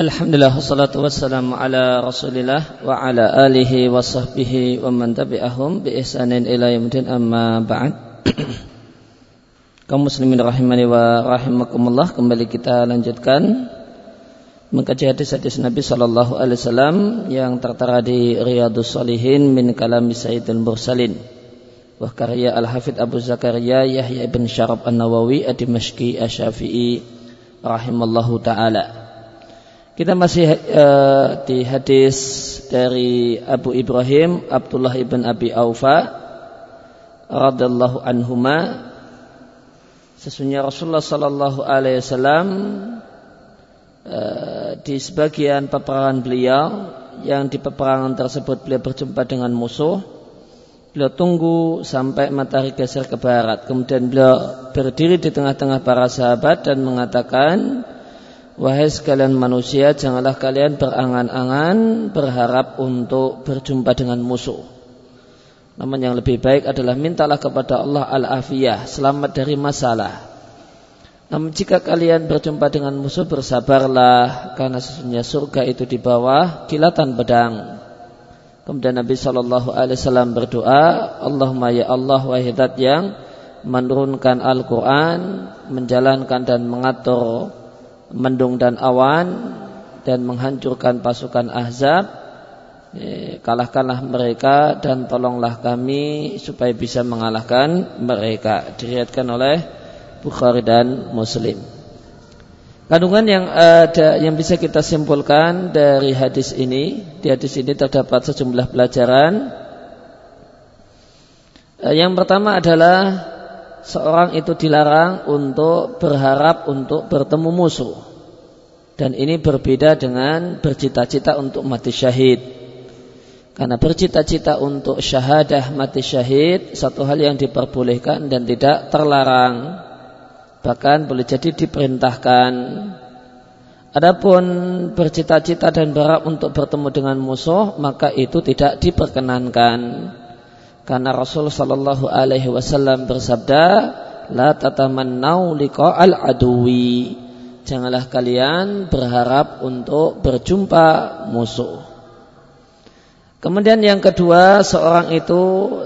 Alhamdulillah wassalatu wassalamu ala Rasulillah wa ala alihi wa sahbihi wa man tabi'ahum bi ihsanin ila yaumil amma ba'd. Kaum muslimin rahimani wa rahimakumullah kembali kita lanjutkan mengkaji hadis-hadis Nabi sallallahu alaihi wasallam yang tertera di Riyadhus Shalihin min kalam Sayyidul Mursalin. Wa karya Al-Hafidh Abu Zakaria Yahya ibn Syarab An-Nawawi Ad-Dimashqi Asy-Syafi'i rahimallahu taala. Kita masih uh, di hadis dari Abu Ibrahim Abdullah ibn Abi Aufa radhiyallahu anhuma. Sesungguhnya Rasulullah sallallahu alaihi wasallam uh, di sebagian peperangan beliau yang di peperangan tersebut beliau berjumpa dengan musuh beliau tunggu sampai matahari geser ke barat. Kemudian beliau berdiri di tengah-tengah para sahabat dan mengatakan Wahai sekalian manusia, janganlah kalian berangan-angan berharap untuk berjumpa dengan musuh. Namun yang lebih baik adalah mintalah kepada Allah al-afiyah, selamat dari masalah. Namun jika kalian berjumpa dengan musuh bersabarlah karena sesungguhnya surga itu di bawah kilatan pedang. Kemudian Nabi Shallallahu Alaihi Wasallam berdoa, Allahumma ya Allah wahidat yang menurunkan Al-Quran, menjalankan dan mengatur mendung dan awan dan menghancurkan pasukan Ahzab eh, kalahkanlah mereka dan tolonglah kami supaya bisa mengalahkan mereka diriatkan oleh Bukhari dan Muslim Kandungan yang ada yang bisa kita simpulkan dari hadis ini, di hadis ini terdapat sejumlah pelajaran. Eh, yang pertama adalah seorang itu dilarang untuk berharap untuk bertemu musuh. Dan ini berbeda dengan bercita-cita untuk mati syahid. Karena bercita-cita untuk syahadah mati syahid satu hal yang diperbolehkan dan tidak terlarang. Bahkan boleh jadi diperintahkan. Adapun bercita-cita dan berharap untuk bertemu dengan musuh maka itu tidak diperkenankan. Karena Rasul sallallahu alaihi wasallam bersabda, "La tatamannau liqa'al aduwi." Janganlah kalian berharap untuk berjumpa musuh. Kemudian yang kedua, seorang itu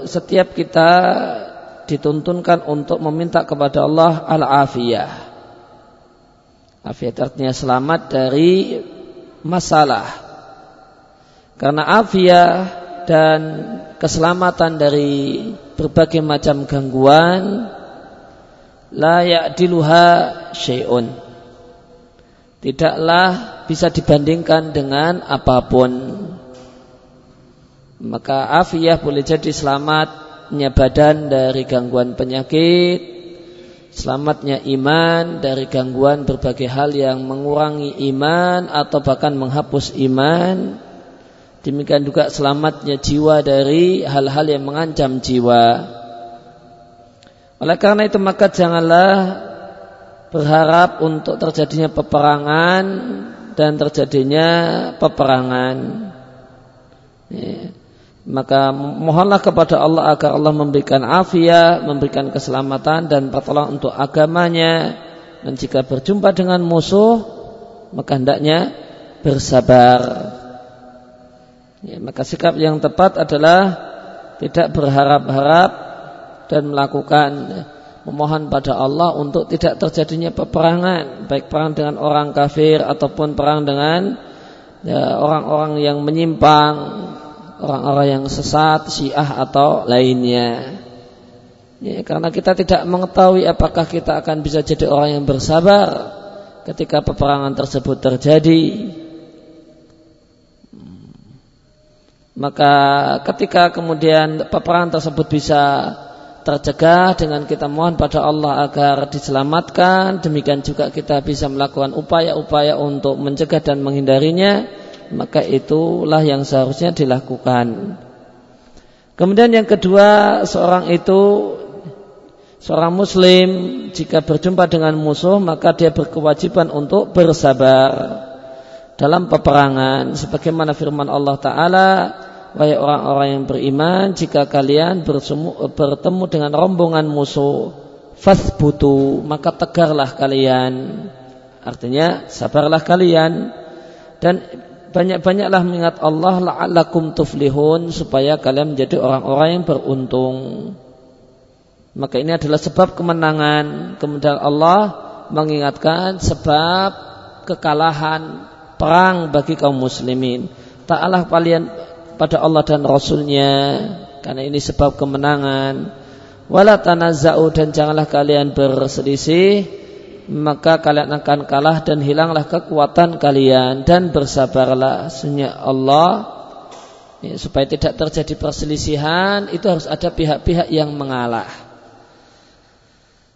setiap kita dituntunkan untuk meminta kepada Allah al-afiyah. Afiyah artinya selamat dari masalah. Karena afiyah dan keselamatan dari berbagai macam gangguan la ya'diluha syai'un. Tidaklah bisa dibandingkan dengan apa pun. Maka afiyah boleh jadi selamatnya badan dari gangguan penyakit selamatnya iman dari gangguan berbagai hal yang mengurangi iman atau bahkan menghapus iman Demikian juga selamatnya jiwa dari hal-hal yang mengancam jiwa. Oleh karena itu maka janganlah berharap untuk terjadinya peperangan dan terjadinya peperangan. Ya. Maka mohonlah kepada Allah agar Allah memberikan afiat, memberikan keselamatan dan pertolongan untuk agamanya. Dan jika berjumpa dengan musuh, maka hendaknya bersabar. Ya, maka sikap yang tepat adalah tidak berharap-harap dan melakukan memohon pada Allah untuk tidak terjadinya peperangan, baik perang dengan orang kafir ataupun perang dengan ya, orang-orang ya, yang menyimpang, orang-orang yang sesat, syiah atau lainnya. Ya, karena kita tidak mengetahui apakah kita akan bisa jadi orang yang bersabar ketika peperangan tersebut terjadi Maka ketika kemudian peperangan tersebut bisa tercegah dengan kita mohon pada Allah agar diselamatkan, demikian juga kita bisa melakukan upaya-upaya untuk mencegah dan menghindarinya, maka itulah yang seharusnya dilakukan. Kemudian yang kedua, seorang itu seorang muslim jika berjumpa dengan musuh maka dia berkewajiban untuk bersabar dalam peperangan sebagaimana firman Allah taala wahai orang-orang yang beriman jika kalian bersemu, bertemu dengan rombongan musuh fasbutu maka tegarlah kalian artinya sabarlah kalian dan banyak-banyaklah mengingat Allah la'allakum tuflihun supaya kalian menjadi orang-orang yang beruntung. Maka ini adalah sebab kemenangan. Kemudian Allah mengingatkan sebab kekalahan perang bagi kaum muslimin. Ta'alah kalian pada Allah dan Rasulnya karena ini sebab kemenangan. Wala tanazza'u dan janganlah kalian berselisih maka kalian akan kalah dan hilanglah kekuatan kalian dan bersabarlah sunnya Allah ya, supaya tidak terjadi perselisihan itu harus ada pihak-pihak yang mengalah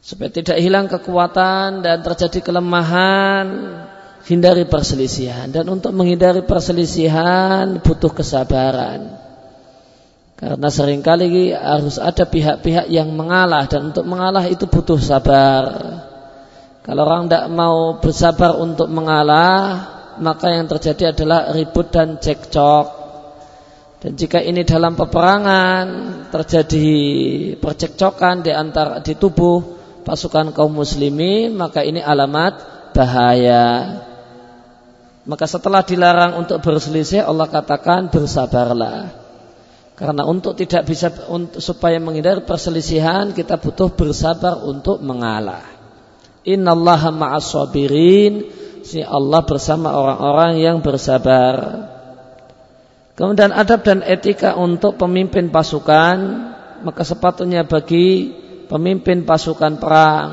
supaya tidak hilang kekuatan dan terjadi kelemahan hindari perselisihan. Dan untuk menghindari perselisihan butuh kesabaran. Karena sering kali harus ada pihak-pihak yang mengalah. Dan untuk mengalah itu butuh sabar. Kalau orang tidak mau bersabar untuk mengalah maka yang terjadi adalah ribut dan cekcok. Dan jika ini dalam peperangan terjadi percekcokan di antara di tubuh pasukan kaum muslimin maka ini alamat bahaya. Maka setelah dilarang untuk berselisih Allah katakan bersabarlah. Karena untuk tidak bisa untuk, supaya menghindari perselisihan kita butuh bersabar untuk mengalah. Innallaha ma'as sabirin. Si Allah bersama orang-orang yang bersabar. Kemudian adab dan etika untuk pemimpin pasukan maka sepatutnya bagi pemimpin pasukan perang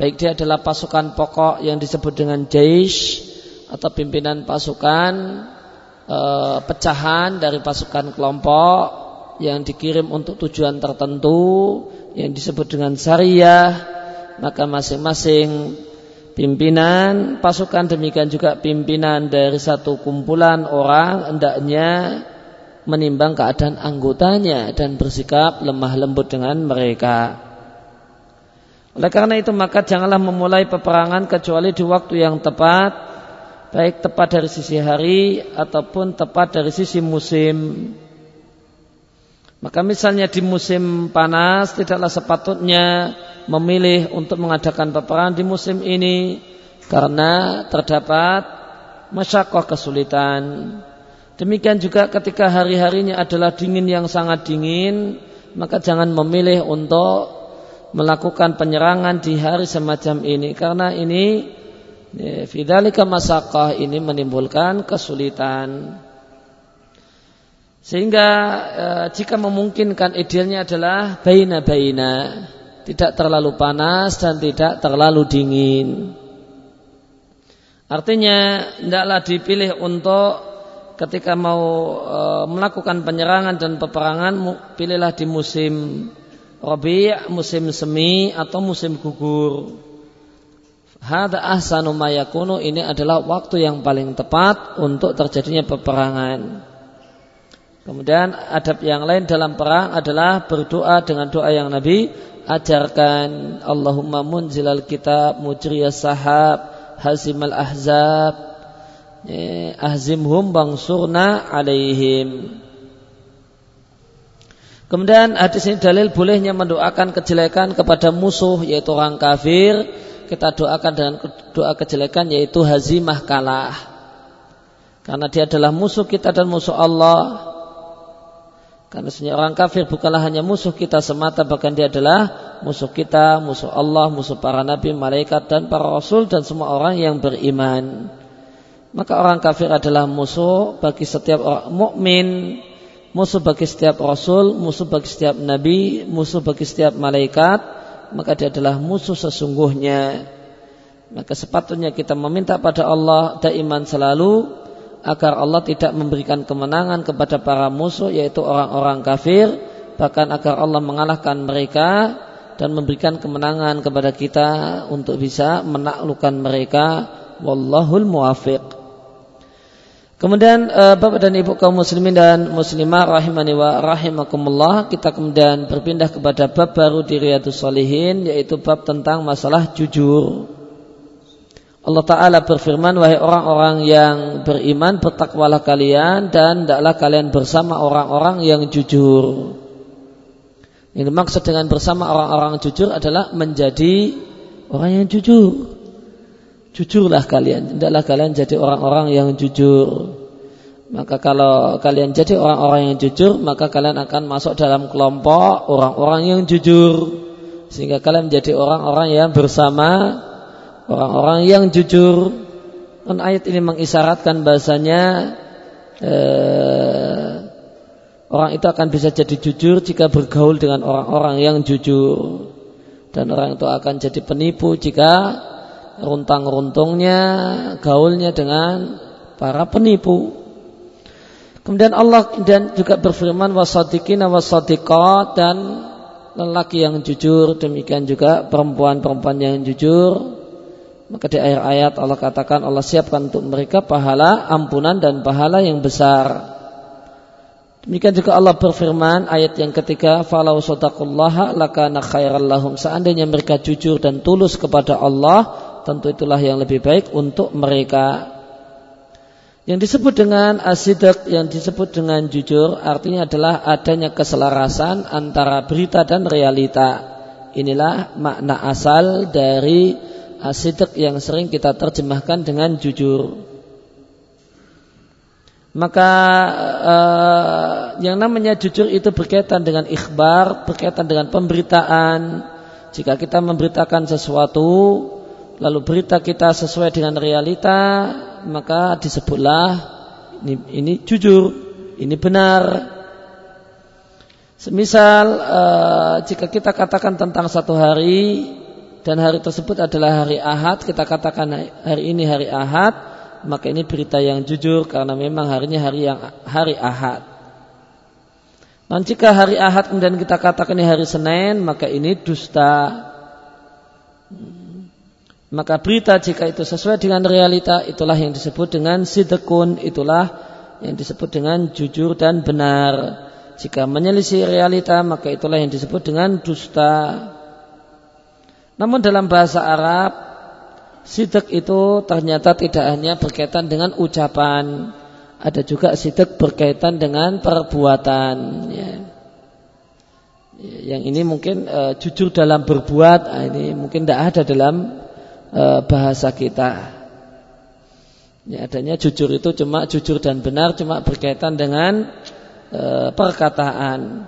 baik dia adalah pasukan pokok yang disebut dengan jaish atau pimpinan pasukan e, pecahan dari pasukan kelompok yang dikirim untuk tujuan tertentu yang disebut dengan syariah maka masing-masing pimpinan pasukan demikian juga pimpinan dari satu kumpulan orang hendaknya menimbang keadaan anggotanya dan bersikap lemah lembut dengan mereka. Oleh karena itu maka janganlah memulai peperangan kecuali di waktu yang tepat baik tepat dari sisi hari ataupun tepat dari sisi musim. Maka misalnya di musim panas tidaklah sepatutnya memilih untuk mengadakan peperangan di musim ini karena terdapat masyakoh kesulitan. Demikian juga ketika hari-harinya adalah dingin yang sangat dingin, maka jangan memilih untuk melakukan penyerangan di hari semacam ini karena ini fidalika masakah ini menimbulkan kesulitan sehingga e, jika memungkinkan idealnya adalah baina-baina tidak terlalu panas dan tidak terlalu dingin artinya tidaklah dipilih untuk ketika mau e, melakukan penyerangan dan peperangan pilihlah di musim Rabi' musim semi atau musim gugur. Hada ahsanu mayakunu ini adalah waktu yang paling tepat untuk terjadinya peperangan. Kemudian adab yang lain dalam perang adalah berdoa dengan doa yang Nabi ajarkan. Allahumma munzilal kitab mujriyas sahab hazimal ahzab eh, ahzimhum bangsurna alaihim. Kemudian hadis ini dalil bolehnya mendoakan kejelekan kepada musuh yaitu orang kafir. Kita doakan dengan doa kejelekan yaitu hazimah kalah. Karena dia adalah musuh kita dan musuh Allah. Karena sebenarnya orang kafir bukanlah hanya musuh kita semata bahkan dia adalah musuh kita, musuh Allah, musuh para nabi, malaikat dan para rasul dan semua orang yang beriman. Maka orang kafir adalah musuh bagi setiap orang mukmin musuh bagi setiap rasul, musuh bagi setiap nabi, musuh bagi setiap malaikat, maka dia adalah musuh sesungguhnya. Maka sepatutnya kita meminta pada Allah daiman selalu agar Allah tidak memberikan kemenangan kepada para musuh yaitu orang-orang kafir, bahkan agar Allah mengalahkan mereka dan memberikan kemenangan kepada kita untuk bisa menaklukkan mereka. Wallahul muwafiq. Kemudian uh, Bapak dan Ibu kaum muslimin dan muslimah rahimani wa rahimakumullah kita kemudian berpindah kepada bab baru di Riyadhus Shalihin yaitu bab tentang masalah jujur. Allah Ta'ala berfirman Wahai orang-orang yang beriman Bertakwalah kalian Dan tidaklah kalian bersama orang-orang yang jujur Ini maksud dengan bersama orang-orang jujur adalah Menjadi orang yang jujur jujurlah kalian, hendaklah kalian jadi orang-orang yang jujur. Maka kalau kalian jadi orang-orang yang jujur, maka kalian akan masuk dalam kelompok orang-orang yang jujur. Sehingga kalian menjadi orang-orang yang bersama orang-orang yang jujur. Dan ayat ini mengisyaratkan bahasanya eh, orang itu akan bisa jadi jujur jika bergaul dengan orang-orang yang jujur. Dan orang itu akan jadi penipu jika runtang-runtungnya gaulnya dengan para penipu. Kemudian Allah dan juga berfirman wasadiqina wasadiqat dan lelaki yang jujur demikian juga perempuan-perempuan yang jujur maka di akhir ayat Allah katakan Allah siapkan untuk mereka pahala ampunan dan pahala yang besar. Demikian juga Allah berfirman ayat yang ketiga falau sadaqallaha lakana khairal seandainya mereka jujur dan tulus kepada Allah tentu itulah yang lebih baik untuk mereka. Yang disebut dengan asidak, yang disebut dengan jujur, artinya adalah adanya keselarasan antara berita dan realita. Inilah makna asal dari asidak yang sering kita terjemahkan dengan jujur. Maka uh, yang namanya jujur itu berkaitan dengan ikhbar, berkaitan dengan pemberitaan. Jika kita memberitakan sesuatu, lalu berita kita sesuai dengan realita, maka disebutlah ini, ini jujur, ini benar. Semisal uh, jika kita katakan tentang satu hari dan hari tersebut adalah hari Ahad, kita katakan hari ini hari Ahad, maka ini berita yang jujur karena memang harinya hari yang hari Ahad. Dan jika hari Ahad kemudian kita katakan ini hari Senin, maka ini dusta. Maka berita jika itu sesuai dengan realita itulah yang disebut dengan sidekun, itulah yang disebut dengan jujur dan benar. Jika menyelisih realita maka itulah yang disebut dengan dusta. Namun dalam bahasa Arab sidek itu ternyata tidak hanya berkaitan dengan ucapan, ada juga sidek berkaitan dengan perbuatan. Ya. Yang ini mungkin uh, jujur dalam berbuat, nah, ini mungkin tidak ada dalam e, bahasa kita. Ya, adanya jujur itu cuma jujur dan benar cuma berkaitan dengan e, perkataan.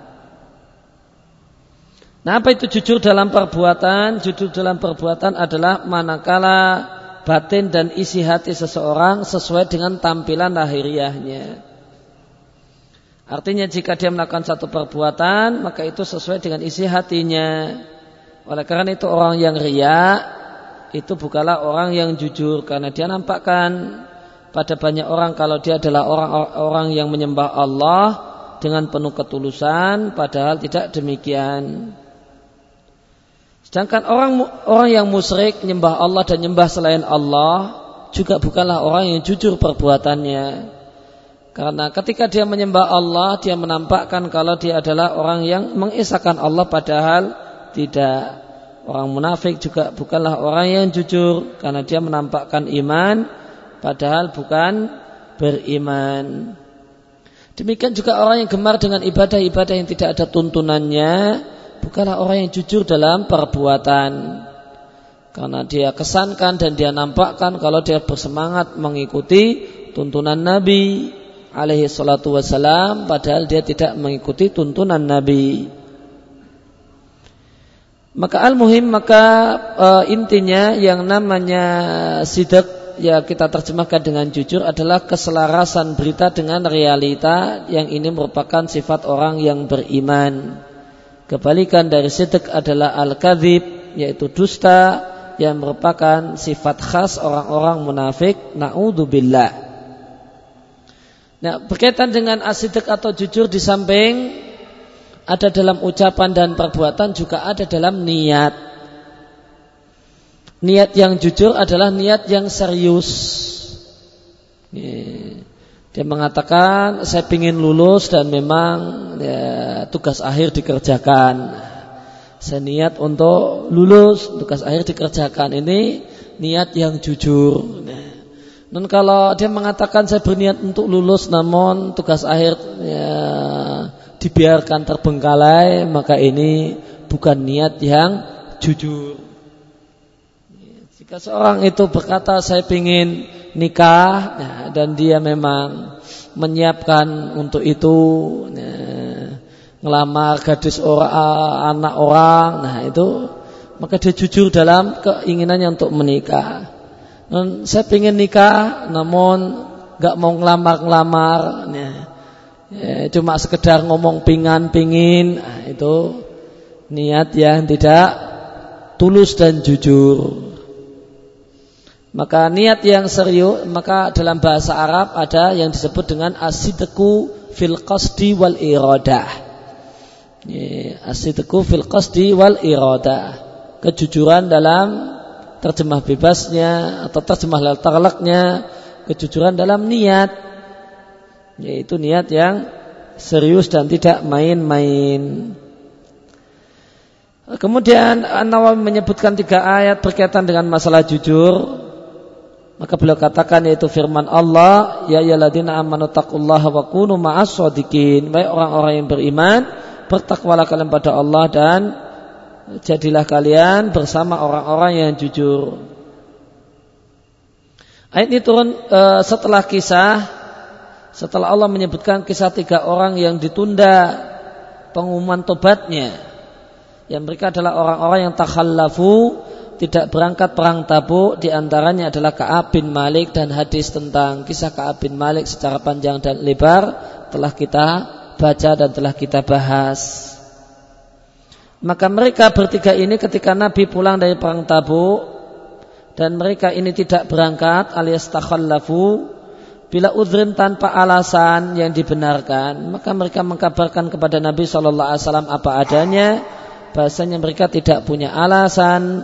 Nah, apa itu jujur dalam perbuatan? Jujur dalam perbuatan adalah manakala batin dan isi hati seseorang sesuai dengan tampilan lahiriahnya. Artinya jika dia melakukan satu perbuatan, maka itu sesuai dengan isi hatinya. Oleh karena itu orang yang riak itu bukanlah orang yang jujur karena dia nampakkan pada banyak orang kalau dia adalah orang-orang yang menyembah Allah dengan penuh ketulusan padahal tidak demikian. Sedangkan orang orang yang musyrik menyembah Allah dan menyembah selain Allah juga bukanlah orang yang jujur perbuatannya. Karena ketika dia menyembah Allah, dia menampakkan kalau dia adalah orang yang mengisahkan Allah padahal tidak. Orang munafik juga bukanlah orang yang jujur karena dia menampakkan iman padahal bukan beriman. Demikian juga orang yang gemar dengan ibadah-ibadah yang tidak ada tuntunannya bukanlah orang yang jujur dalam perbuatan. Karena dia kesankan dan dia nampakkan kalau dia bersemangat mengikuti tuntunan Nabi alaihi salatu wasalam padahal dia tidak mengikuti tuntunan Nabi. Maka al-muhim maka e, intinya yang namanya sidak ya kita terjemahkan dengan jujur adalah keselarasan berita dengan realita yang ini merupakan sifat orang yang beriman. Kebalikan dari sidak adalah al-kadzib yaitu dusta yang merupakan sifat khas orang-orang munafik naudzubillah. Nah, berkaitan dengan asidik atau jujur di samping ada dalam ucapan dan perbuatan juga ada dalam niat. Niat yang jujur adalah niat yang serius. Dia mengatakan saya ingin lulus dan memang ya, tugas akhir dikerjakan. Saya niat untuk lulus, tugas akhir dikerjakan. Ini niat yang jujur. Dan kalau dia mengatakan saya berniat untuk lulus namun tugas akhir ya, dibiarkan terbengkalai maka ini bukan niat yang jujur. Jika seorang itu berkata saya ingin nikah nah, dan dia memang menyiapkan untuk itu nah, ngelamar gadis orang anak orang nah itu maka dia jujur dalam keinginannya untuk menikah dan saya ingin nikah namun nggak mau ngelamar-ngelamar nah, ya, cuma sekedar ngomong pingan pingin nah, itu niat yang tidak tulus dan jujur maka niat yang serius, maka dalam bahasa Arab ada yang disebut dengan asidku fil qasdi wal iradah. Asidku fil qasdi wal iradah. Kejujuran dalam terjemah bebasnya atau terjemah talaknya, kejujuran dalam niat. Yaitu niat yang serius dan tidak main-main. Kemudian An-Nawawi menyebutkan tiga ayat berkaitan dengan masalah jujur maka beliau katakan yaitu firman Allah, ya ayyuhalladzina amanu taqullaha wa kunu ma'as shadiqin. Baik orang-orang yang beriman, bertakwalah kalian pada Allah dan jadilah kalian bersama orang-orang yang jujur. Ayat ini turun uh, setelah kisah setelah Allah menyebutkan kisah tiga orang yang ditunda pengumuman tobatnya. Yang mereka adalah orang-orang yang takhallafu tidak berangkat perang tabuk di antaranya adalah Ka'ab bin Malik dan hadis tentang kisah Ka'ab bin Malik secara panjang dan lebar telah kita baca dan telah kita bahas. Maka mereka bertiga ini ketika Nabi pulang dari perang tabuk dan mereka ini tidak berangkat alias takhallafu bila udhrin tanpa alasan yang dibenarkan maka mereka mengkabarkan kepada Nabi Shallallahu Alaihi Wasallam apa adanya bahasanya mereka tidak punya alasan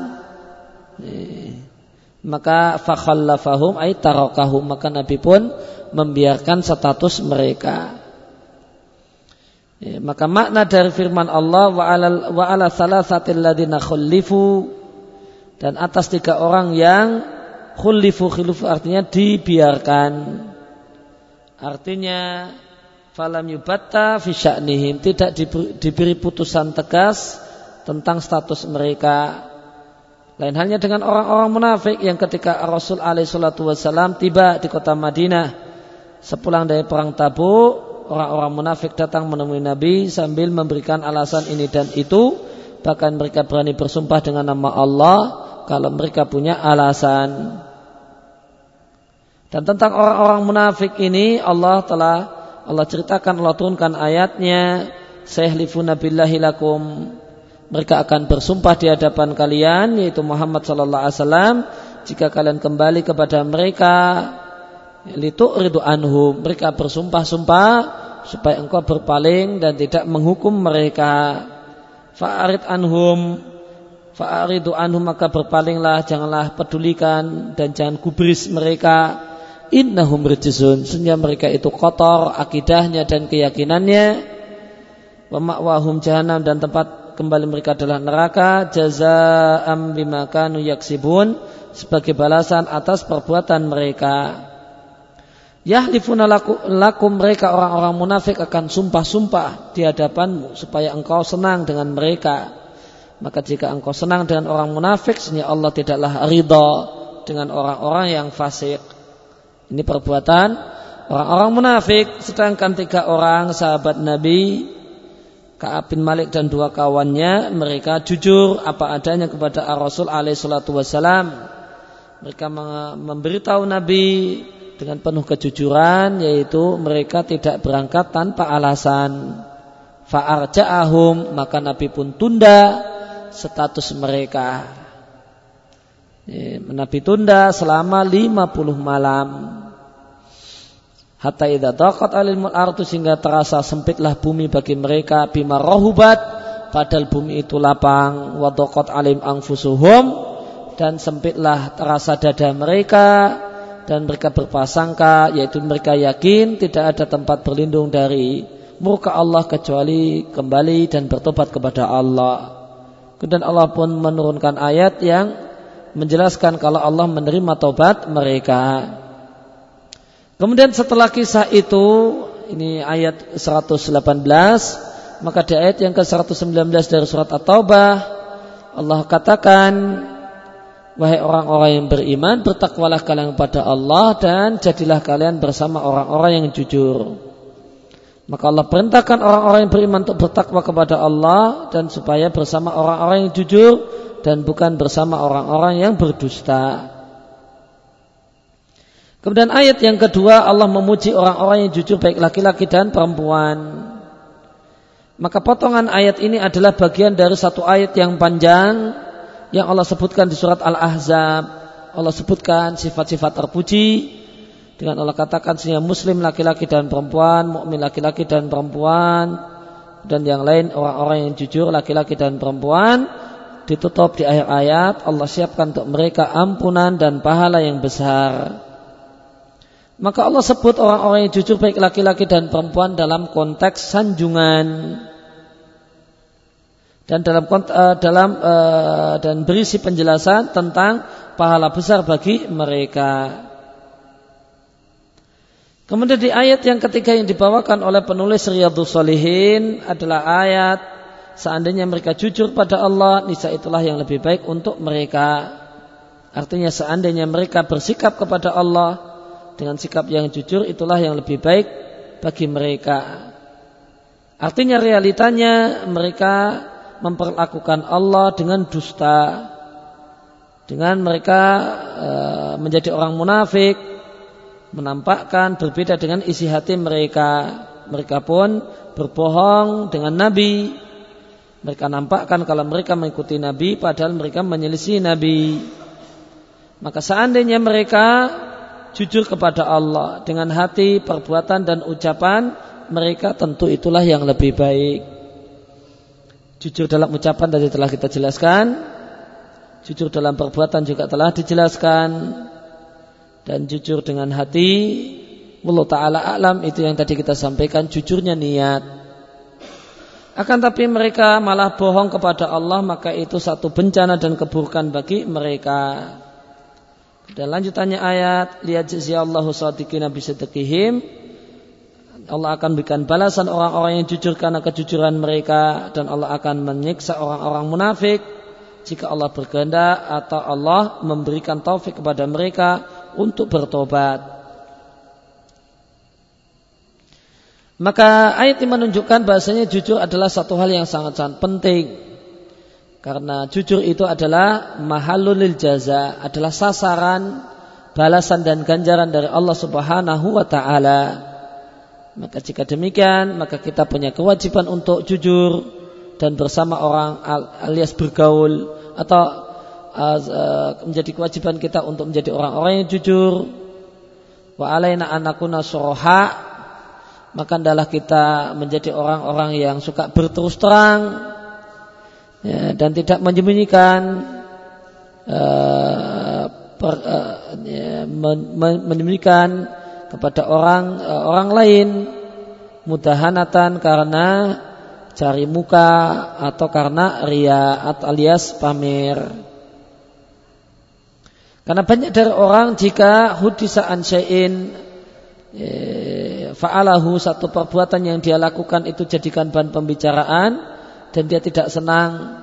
maka fakhallafahum ay tarakahum maka Nabi pun membiarkan status mereka. Ya, maka makna dari firman Allah wa ala wa ala dan atas tiga orang yang khulifu khilufu artinya dibiarkan. Artinya falam yubatta fi sya'nihim tidak diberi putusan tegas tentang status mereka lain halnya dengan orang-orang munafik yang ketika Rasul alaihissalatu wassalam tiba di kota Madinah sepulang dari perang Tabuk, orang-orang munafik datang menemui Nabi sambil memberikan alasan ini dan itu, bahkan mereka berani bersumpah dengan nama Allah kalau mereka punya alasan. Dan tentang orang-orang munafik ini Allah telah Allah ceritakan Allah turunkan ayatnya Sayahlifuna lakum. Mereka akan bersumpah di hadapan kalian yaitu Muhammad sallallahu alaihi wasallam. Jika kalian kembali kepada mereka ridu anhum mereka bersumpah-sumpah supaya engkau berpaling dan tidak menghukum mereka. Fa'arid anhum fa'aridu anhum maka berpalinglah janganlah pedulikan dan jangan kubris mereka innahum rijsun sehingga mereka itu kotor akidahnya dan keyakinannya wa ma'wahum dan tempat kembali mereka adalah neraka jazaa'am bima kanu yaksibun sebagai balasan atas perbuatan mereka. Yahlifuna laku, lakum mereka orang-orang munafik akan sumpah-sumpah di hadapanmu supaya engkau senang dengan mereka. Maka jika engkau senang dengan orang munafik, sehingga Allah tidaklah ridha dengan orang-orang yang fasik. Ini perbuatan orang-orang munafik. Sedangkan tiga orang sahabat Nabi Ka'ab bin Malik dan dua kawannya mereka jujur apa adanya kepada Rasul alaihi salatu wasalam. Mereka memberitahu Nabi dengan penuh kejujuran yaitu mereka tidak berangkat tanpa alasan. Fa'arja'ahum maka Nabi pun tunda status mereka. Nabi tunda selama 50 malam. Hatta idza daqat alimul ardu sehingga terasa sempitlah bumi bagi mereka bima rohubat padahal bumi itu lapang wa daqat alim anfusuhum dan sempitlah terasa dada mereka dan mereka berpasangka yaitu mereka yakin tidak ada tempat berlindung dari murka Allah kecuali kembali dan bertobat kepada Allah. Kemudian Allah pun menurunkan ayat yang menjelaskan kalau Allah menerima tobat mereka. Kemudian setelah kisah itu ini ayat 118 maka di ayat yang ke-119 dari surat At-Taubah Allah katakan Wahai orang-orang yang beriman, bertakwalah kalian kepada Allah dan jadilah kalian bersama orang-orang yang jujur. Maka Allah perintahkan orang-orang yang beriman untuk bertakwa kepada Allah dan supaya bersama orang-orang yang jujur dan bukan bersama orang-orang yang berdusta. Kemudian ayat yang kedua Allah memuji orang-orang yang jujur baik laki-laki dan perempuan. Maka potongan ayat ini adalah bagian dari satu ayat yang panjang yang Allah sebutkan di surat Al-Ahzab. Allah sebutkan sifat-sifat terpuji dengan Allah katakan sehingga muslim laki-laki dan perempuan, mukmin laki-laki dan perempuan dan yang lain orang-orang yang jujur laki-laki dan perempuan ditutup di akhir ayat Allah siapkan untuk mereka ampunan dan pahala yang besar. Maka Allah sebut orang-orang yang jujur baik laki-laki dan perempuan dalam konteks sanjungan dan dalam uh, dalam uh, dan berisi penjelasan tentang pahala besar bagi mereka. Kemudian di ayat yang ketiga yang dibawakan oleh penulis Riyadhus Salihin adalah ayat seandainya mereka jujur pada Allah, nisa itulah yang lebih baik untuk mereka. Artinya seandainya mereka bersikap kepada Allah dengan sikap yang jujur itulah yang lebih baik bagi mereka. Artinya realitanya mereka memperlakukan Allah dengan dusta. Dengan mereka e, menjadi orang munafik, menampakkan berbeda dengan isi hati mereka. Mereka pun berbohong dengan Nabi. Mereka nampakkan kalau mereka mengikuti Nabi padahal mereka menyelisih Nabi. Maka seandainya mereka jujur kepada Allah dengan hati, perbuatan dan ucapan, mereka tentu itulah yang lebih baik. Jujur dalam ucapan tadi telah kita jelaskan. Jujur dalam perbuatan juga telah dijelaskan dan jujur dengan hati Allah Ta'ala alam itu yang tadi kita sampaikan jujurnya niat. Akan tapi mereka malah bohong kepada Allah maka itu satu bencana dan keburukan bagi mereka. Dan lanjutannya ayat lihat Allahu sadiqina bisadqihim Allah akan berikan balasan orang-orang yang jujur karena kejujuran mereka dan Allah akan menyiksa orang-orang munafik. Jika Allah berkehendak atau Allah memberikan taufik kepada mereka untuk bertobat. Maka ayat ini menunjukkan bahasanya jujur adalah satu hal yang sangat-sangat penting. Karena jujur itu adalah mahalulil jaza, adalah sasaran balasan dan ganjaran dari Allah Subhanahu wa taala. Maka jika demikian, maka kita punya kewajiban untuk jujur dan bersama orang alias bergaul atau menjadi kewajiban kita untuk menjadi orang-orang yang jujur wa alaina anakuna suroha maka adalah kita menjadi orang-orang yang suka berterus terang ya, dan tidak menyembunyikan uh, per, uh, ya, men, menyembunyikan kepada orang uh, orang lain mudahanatan karena cari muka atau karena ria atau alias pamer. Karena banyak dari orang jika hudisa an syai'in e, fa'alahu satu perbuatan yang dia lakukan itu jadikan bahan pembicaraan dan dia tidak senang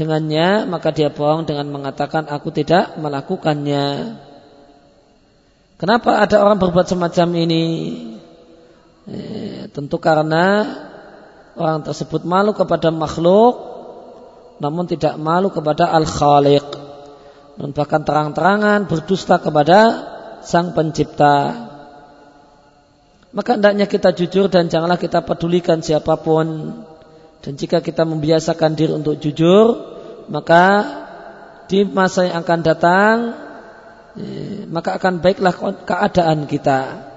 dengannya maka dia bohong dengan mengatakan aku tidak melakukannya. Kenapa ada orang berbuat semacam ini? E, tentu karena orang tersebut malu kepada makhluk namun tidak malu kepada al-khaliq dan bahkan terang-terangan berdusta kepada sang pencipta. Maka hendaknya kita jujur dan janganlah kita pedulikan siapa pun. Dan jika kita membiasakan diri untuk jujur, maka di masa yang akan datang, eh, maka akan baiklah keadaan kita.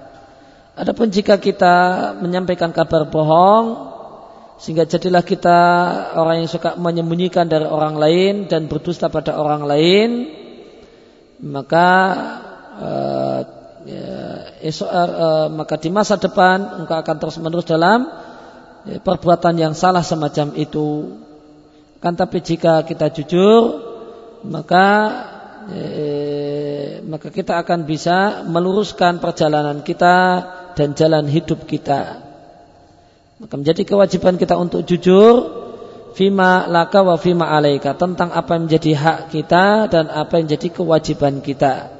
Adapun jika kita menyampaikan kabar bohong, sehingga jadilah kita orang yang suka menyembunyikan dari orang lain dan berdusta pada orang lain. Maka uh, ya, esok, uh, maka di masa depan engkau akan terus menerus dalam ya, perbuatan yang salah semacam itu. Kan tapi jika kita jujur maka eh, maka kita akan bisa meluruskan perjalanan kita dan jalan hidup kita maka menjadi kewajiban kita untuk jujur fima laka wa fima alaika tentang apa yang menjadi hak kita dan apa yang menjadi kewajiban kita.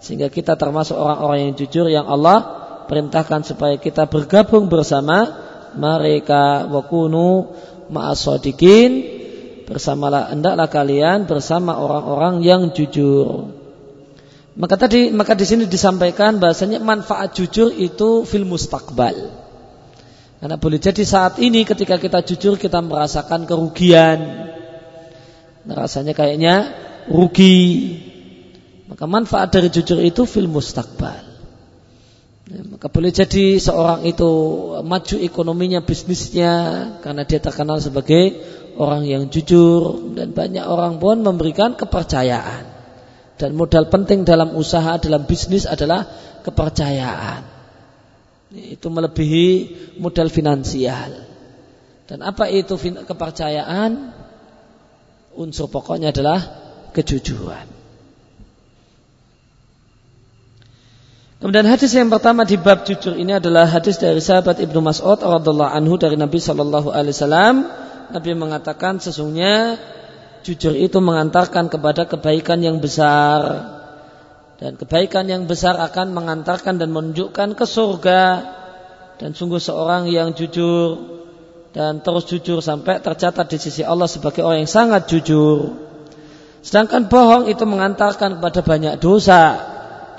Sehingga kita termasuk orang-orang yang jujur yang Allah perintahkan supaya kita bergabung bersama mereka. Wakunu ma'asodikin bersamalah hendaklah kalian bersama orang-orang yang jujur. Maka tadi maka di sini disampaikan bahasanya manfaat jujur itu fil mustaqbal karena boleh jadi saat ini ketika kita jujur kita merasakan kerugian. Rasanya kayaknya rugi. Maka manfaat dari jujur itu fil mustakbal. Ya, maka boleh jadi seorang itu maju ekonominya, bisnisnya karena dia terkenal sebagai orang yang jujur dan banyak orang pun memberikan kepercayaan. Dan modal penting dalam usaha, dalam bisnis adalah kepercayaan. Itu melebihi modal finansial. Dan apa itu kepercayaan? Unsur pokoknya adalah kejujuran. Kemudian hadis yang pertama di bab jujur ini adalah hadis dari sahabat Ibnu Mas'ud radhiallahu anhu dari Nabi Shallallahu alaihi wasallam. Nabi mengatakan sesungguhnya jujur itu mengantarkan kepada kebaikan yang besar dan kebaikan yang besar akan mengantarkan dan menunjukkan ke surga dan sungguh seorang yang jujur dan terus jujur sampai tercatat di sisi Allah sebagai orang yang sangat jujur. Sedangkan bohong itu mengantarkan kepada banyak dosa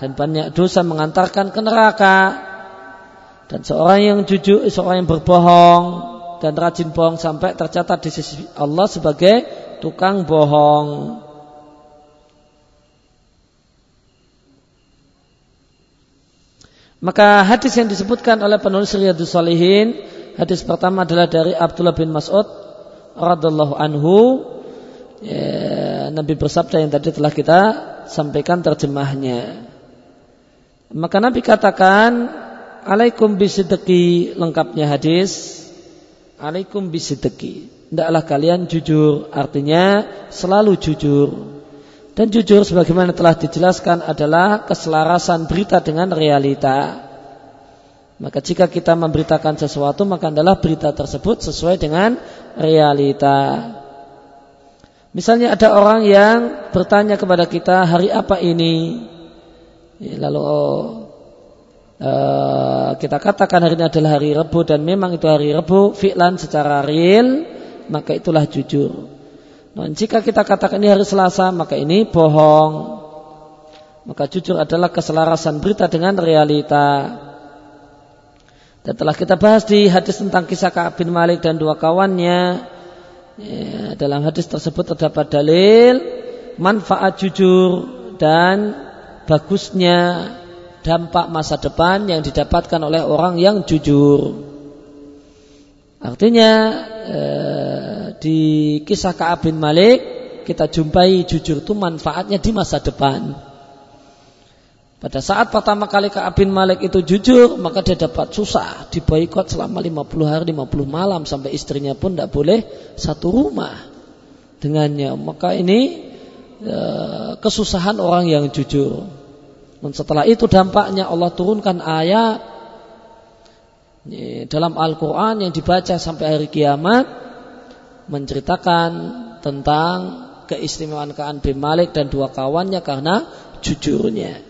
dan banyak dosa mengantarkan ke neraka. Dan seorang yang jujur, seorang yang berbohong dan rajin bohong sampai tercatat di sisi Allah sebagai tukang bohong. Maka hadis yang disebutkan oleh penulis Riyadus Salihin, hadis pertama adalah dari Abdullah bin Mas'ud radhiallahu anhu. Ya, Nabi bersabda yang tadi telah kita sampaikan terjemahnya. Maka Nabi katakan, Alaikum bisideki lengkapnya hadis. Alaikum bisideki. Tidaklah kalian jujur, artinya selalu jujur. Dan jujur sebagaimana telah dijelaskan adalah keselarasan berita dengan realita. Maka jika kita memberitakan sesuatu maka adalah berita tersebut sesuai dengan realita. Misalnya ada orang yang bertanya kepada kita hari apa ini, ya, lalu oh, kita katakan hari ini adalah hari Rebu dan memang itu hari Rebu, fi'lan secara real, maka itulah jujur. Nah, jika kita katakan ini hari Selasa, maka ini bohong. Maka jujur adalah keselarasan berita dengan realita. Dan telah kita bahas di hadis tentang kisah Ka'ab bin Malik dan dua kawannya. Ya, dalam hadis tersebut terdapat dalil manfaat jujur dan bagusnya dampak masa depan yang didapatkan oleh orang yang jujur. Artinya eh, di kisah Ka'ab bin Malik kita jumpai jujur itu manfaatnya di masa depan. Pada saat pertama kali Ka'ab bin Malik itu jujur, maka dia dapat susah, diboikot selama 50 hari, 50 malam sampai istrinya pun tidak boleh satu rumah dengannya. Maka ini eh, kesusahan orang yang jujur. Dan setelah itu dampaknya Allah turunkan ayat dalam Al-Quran yang dibaca sampai hari kiamat menceritakan tentang keistimewaan Ka'an bin Malik dan dua kawannya karena jujurnya.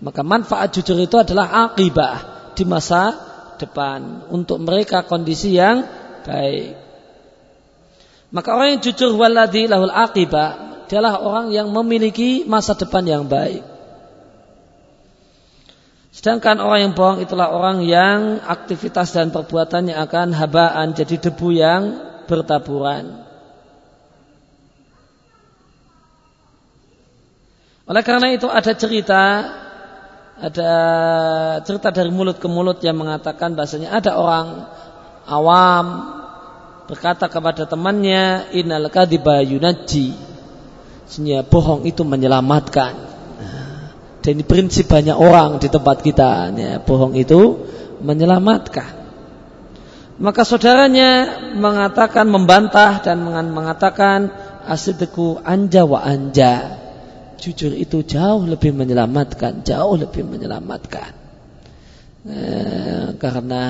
Maka manfaat jujur itu adalah akibah di masa depan untuk mereka kondisi yang baik. Maka orang yang jujur waladhi lahul akibah adalah orang yang memiliki masa depan yang baik. Sedangkan orang yang bohong itulah orang yang aktivitas dan perbuatannya akan habaan jadi debu yang bertaburan. Oleh karena itu ada cerita ada cerita dari mulut ke mulut yang mengatakan bahasanya ada orang awam berkata kepada temannya innal kadiba yunaji. Sesungguhnya bohong itu menyelamatkan. Dan prinsip banyak orang di tempat kita. Ya, bohong itu menyelamatkan. Maka saudaranya mengatakan, membantah dan mengatakan asidiku anja wa anja. Jujur itu jauh lebih menyelamatkan, jauh lebih menyelamatkan. Eh, karena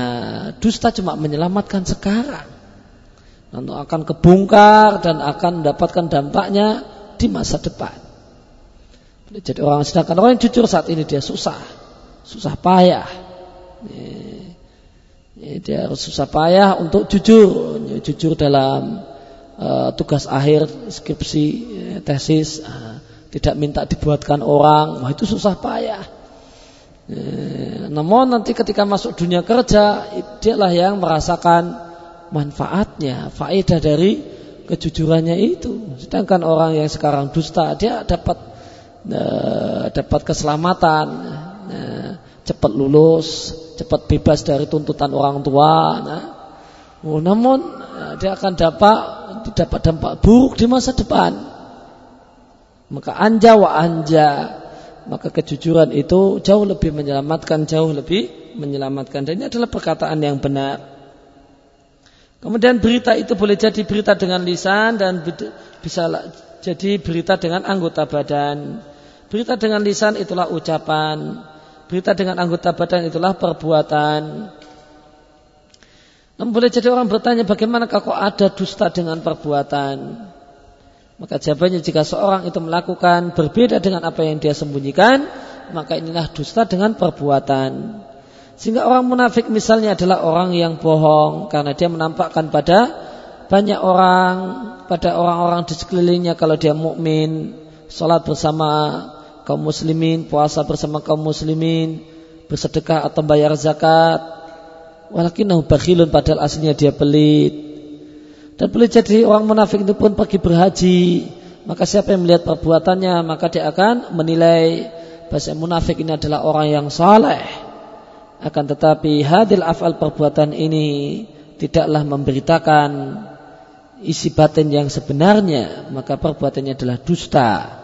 dusta cuma menyelamatkan sekarang. Nanti akan kebongkar dan akan mendapatkan dampaknya di masa depan. Jadi orang sedangkan orang yang jujur saat ini dia susah, susah payah. Dia harus susah payah untuk jujur, jujur dalam uh, tugas akhir skripsi, tesis, uh, tidak minta dibuatkan orang, wah itu susah payah. Eh, namun nanti ketika masuk dunia kerja, dialah yang merasakan manfaatnya, faedah dari kejujurannya itu. Sedangkan orang yang sekarang dusta, dia dapat dapat keselamatan, uh, cepat lulus, cepat bebas dari tuntutan orang tua. Nah, oh, namun uh, dia akan dapat dapat dampak buruk di masa depan. Maka anja wa anja maka kejujuran itu jauh lebih menyelamatkan, jauh lebih menyelamatkan. Dan ini adalah perkataan yang benar. Kemudian berita itu boleh jadi berita dengan lisan dan bisa jadi berita dengan anggota badan. Berita dengan lisan itulah ucapan. Berita dengan anggota badan itulah perbuatan. Namun boleh jadi orang bertanya bagaimana kok ada dusta dengan perbuatan? Maka jawabannya jika seorang itu melakukan berbeda dengan apa yang dia sembunyikan, maka inilah dusta dengan perbuatan. Sehingga orang munafik misalnya adalah orang yang bohong karena dia menampakkan pada banyak orang, pada orang-orang di sekelilingnya kalau dia mukmin, sholat bersama kaum muslimin, puasa bersama kaum muslimin, bersedekah atau bayar zakat. Walakinahu bakhilun padahal aslinya dia pelit. Dan boleh jadi orang munafik itu pun pergi berhaji. Maka siapa yang melihat perbuatannya maka dia akan menilai bahasa munafik ini adalah orang yang saleh. Akan tetapi hadil afal perbuatan ini tidaklah memberitakan isi batin yang sebenarnya, maka perbuatannya adalah dusta.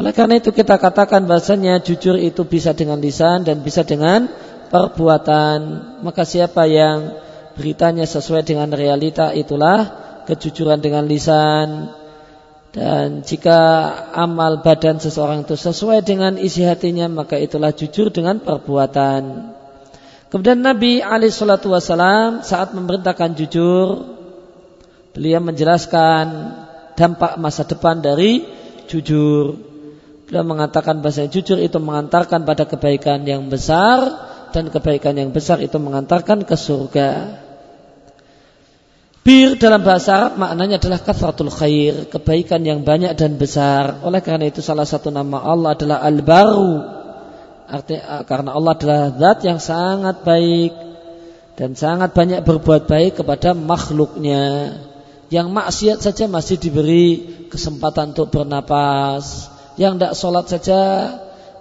Oleh karena itu kita katakan bahasanya jujur itu bisa dengan lisan dan bisa dengan perbuatan. Maka siapa yang beritanya sesuai dengan realita itulah kejujuran dengan lisan dan jika amal badan seseorang itu sesuai dengan isi hatinya maka itulah jujur dengan perbuatan. Kemudian Nabi Ali Shallallahu Wasallam saat memerintahkan jujur, beliau menjelaskan dampak masa depan dari jujur. Beliau mengatakan bahasa jujur itu mengantarkan pada kebaikan yang besar dan kebaikan yang besar itu mengantarkan ke surga. Bir dalam bahasa Arab maknanya adalah kathratul khair, kebaikan yang banyak dan besar. Oleh karena itu salah satu nama Allah adalah Al-Baru. Artinya karena Allah adalah zat yang sangat baik dan sangat banyak berbuat baik kepada makhluknya. Yang maksiat saja masih diberi kesempatan untuk bernapas. Yang tidak sholat saja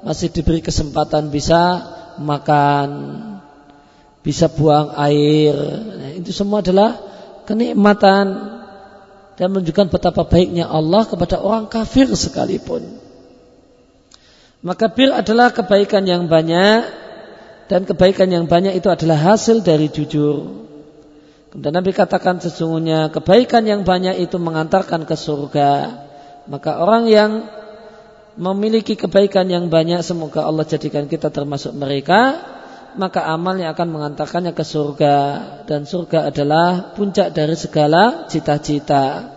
masih diberi kesempatan bisa makan, bisa buang air. Nah, itu semua adalah kenikmatan dan menunjukkan betapa baiknya Allah kepada orang kafir sekalipun. Maka bir adalah kebaikan yang banyak dan kebaikan yang banyak itu adalah hasil dari jujur. Kemudian Nabi katakan sesungguhnya kebaikan yang banyak itu mengantarkan ke surga. Maka orang yang memiliki kebaikan yang banyak semoga Allah jadikan kita termasuk mereka maka amalnya akan mengantarkannya ke surga dan surga adalah puncak dari segala cita-cita.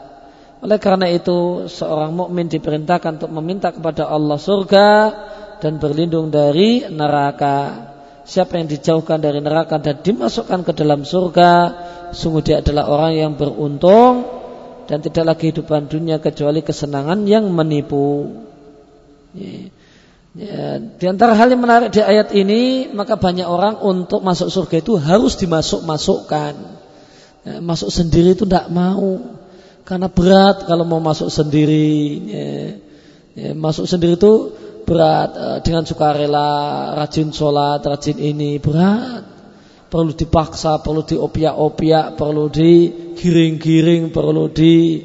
Oleh karena itu seorang mukmin diperintahkan untuk meminta kepada Allah surga dan berlindung dari neraka. Siapa yang dijauhkan dari neraka dan dimasukkan ke dalam surga, sungguh dia adalah orang yang beruntung dan tidaklah kehidupan dunia kecuali kesenangan yang menipu. Yeah. Ya, di antara hal yang menarik di ayat ini, maka banyak orang untuk masuk surga itu harus dimasuk-masukkan. Ya, masuk sendiri itu tidak mau, karena berat kalau mau masuk sendiri. Ya, ya, masuk sendiri itu berat eh, dengan sukarela, rajin sholat, rajin ini berat. Perlu dipaksa, perlu diopiak-opiak, perlu digiring-giring, perlu di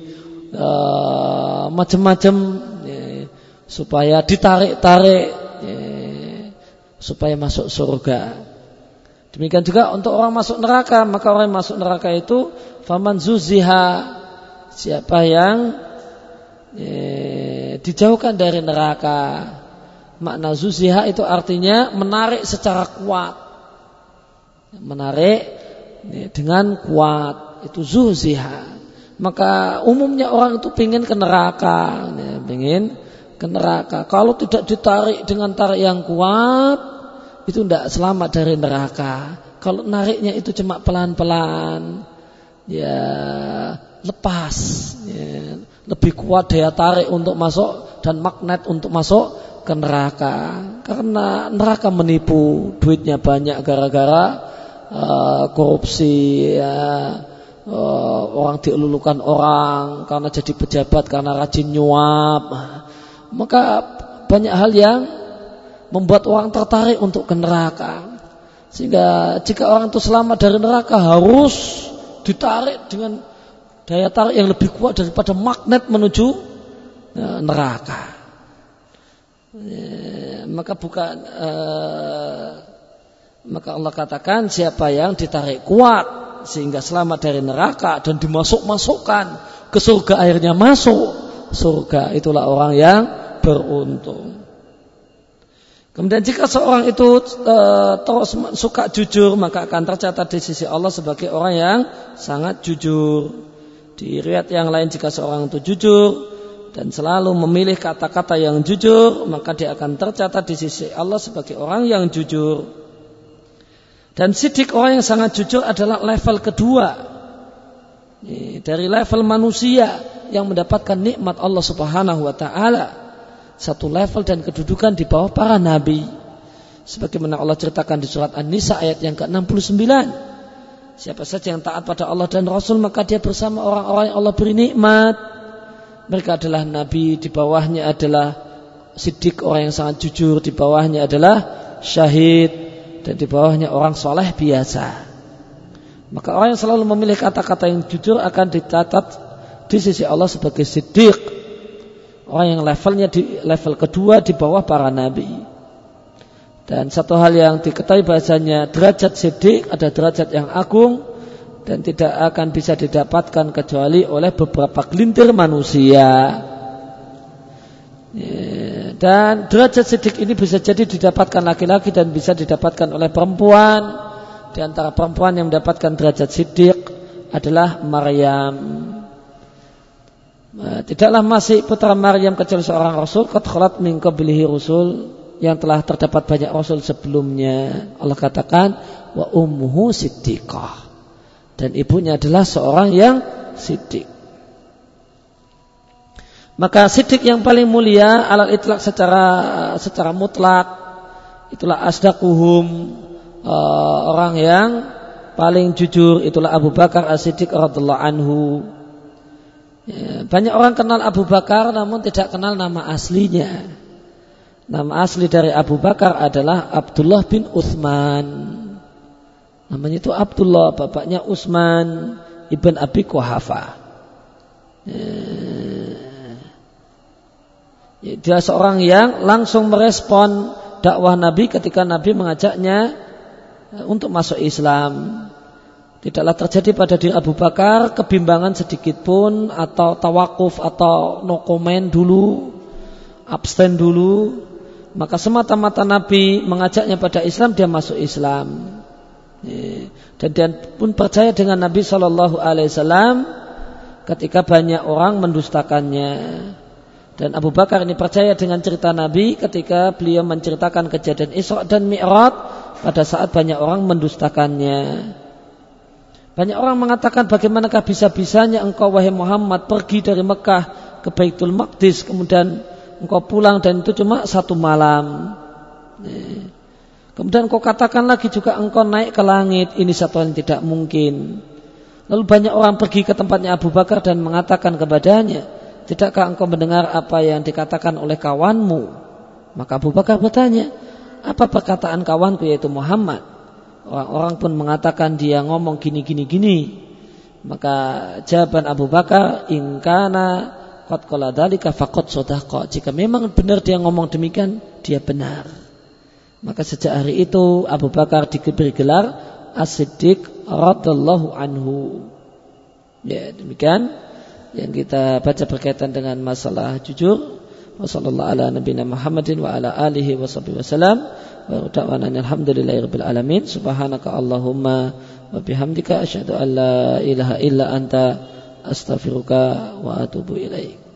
uh, macam-macam supaya ditarik-tarik ya, supaya masuk surga. Demikian juga untuk orang masuk neraka, maka orang yang masuk neraka itu faman zuziha siapa yang ya, dijauhkan dari neraka. Makna zuziha itu artinya menarik secara kuat. menarik dengan kuat itu zuhziha maka umumnya orang itu ingin ke neraka ingin ke neraka. Kalau tidak ditarik dengan tarik yang kuat itu tidak selamat dari neraka. Kalau nariknya itu cuma pelan-pelan ya lepas ya, lebih kuat daya tarik untuk masuk dan magnet untuk masuk ke neraka. Karena neraka menipu duitnya banyak gara-gara uh, korupsi ya. Uh, orang dielulukan orang karena jadi pejabat karena rajin nyuap maka banyak hal yang membuat orang tertarik untuk ke neraka. Sehingga jika orang itu selamat dari neraka harus ditarik dengan daya tarik yang lebih kuat daripada magnet menuju uh, neraka. Ya, maka bukan uh, maka Allah katakan siapa yang ditarik kuat sehingga selamat dari neraka dan dimasuk-masukkan ke surga akhirnya masuk surga itulah orang yang beruntung. Kemudian jika seorang itu uh, terus suka jujur maka akan tercatat di sisi Allah sebagai orang yang sangat jujur. Di riwayat yang lain jika seorang itu jujur dan selalu memilih kata-kata yang jujur, maka dia akan tercatat di sisi Allah sebagai orang yang jujur. Dan sidik orang yang sangat jujur adalah level kedua. Dari level manusia yang mendapatkan nikmat Allah subhanahu wa ta'ala. Satu level dan kedudukan di bawah para nabi. Sebagaimana Allah ceritakan di surat An-Nisa ayat yang ke-69. Siapa saja yang taat pada Allah dan Rasul maka dia bersama orang-orang yang Allah beri nikmat mereka adalah nabi, di bawahnya adalah sidik orang yang sangat jujur, di bawahnya adalah syahid, dan di bawahnya orang soleh biasa. Maka orang yang selalu memilih kata-kata yang jujur akan dicatat di sisi Allah sebagai sidik. Orang yang levelnya di level kedua di bawah para nabi. Dan satu hal yang diketahui bahasanya derajat sidik ada derajat yang agung dan tidak akan bisa didapatkan kecuali oleh beberapa gelintir manusia. Ya, dan derajat sidik ini bisa jadi didapatkan laki-laki dan bisa didapatkan oleh perempuan. Di antara perempuan yang mendapatkan derajat sidik adalah Maryam. Nah, tidaklah masih putra Maryam kecuali seorang rasul qad khalat min qablihi yang telah terdapat banyak rasul sebelumnya. Allah katakan wa ummuhu siddiqah dan ibunya adalah seorang yang sidik. Maka sidik yang paling mulia alat itlak secara secara mutlak itulah asdaquhum uh, orang yang paling jujur itulah Abu Bakar As-Siddiq radhiallahu anhu. Ya, banyak orang kenal Abu Bakar namun tidak kenal nama aslinya. Nama asli dari Abu Bakar adalah Abdullah bin Uthman. Namanya itu Abdullah, bapaknya Utsman ibn Abi Quhafa. Ya, dia seorang yang langsung merespon dakwah Nabi ketika Nabi mengajaknya eh, untuk masuk Islam. Tidaklah terjadi pada diri Abu Bakar kebimbangan sedikit pun atau tawakuf atau no comment dulu, abstain dulu. Maka semata-mata Nabi mengajaknya pada Islam, dia masuk Islam. Dan dia pun percaya dengan Nabi Shallallahu Alaihi Wasallam ketika banyak orang mendustakannya. Dan Abu Bakar ini percaya dengan cerita Nabi ketika beliau menceritakan kejadian Isra dan Mi'raj pada saat banyak orang mendustakannya. Banyak orang mengatakan bagaimanakah bisa-bisanya engkau wahai Muhammad pergi dari Mekah ke Baitul Maqdis kemudian engkau pulang dan itu cuma satu malam. Kemudian kau katakan lagi juga engkau naik ke langit. Ini satu yang tidak mungkin. Lalu banyak orang pergi ke tempatnya Abu Bakar dan mengatakan kepadanya, Tidakkah engkau mendengar apa yang dikatakan oleh kawanmu? Maka Abu Bakar bertanya, apa perkataan kawanku yaitu Muhammad? Orang-orang pun mengatakan dia ngomong gini gini gini. Maka jawaban Abu Bakar, ingkana qad qala dzalika faqad Jika memang benar dia ngomong demikian, dia benar. Maka sejak hari itu Abu Bakar diberi gelar As-Siddiq radallahu anhu. Ya, demikian yang kita baca berkaitan dengan masalah jujur. Wassallallahu ala nabiyina Muhammadin wa ala alihi wa wasallam. Wa da'wana alhamdulillahirabbil alamin. Subhanaka Allahumma wa bihamdika asyhadu an la ilaha illa anta astaghfiruka wa atubu ilaik.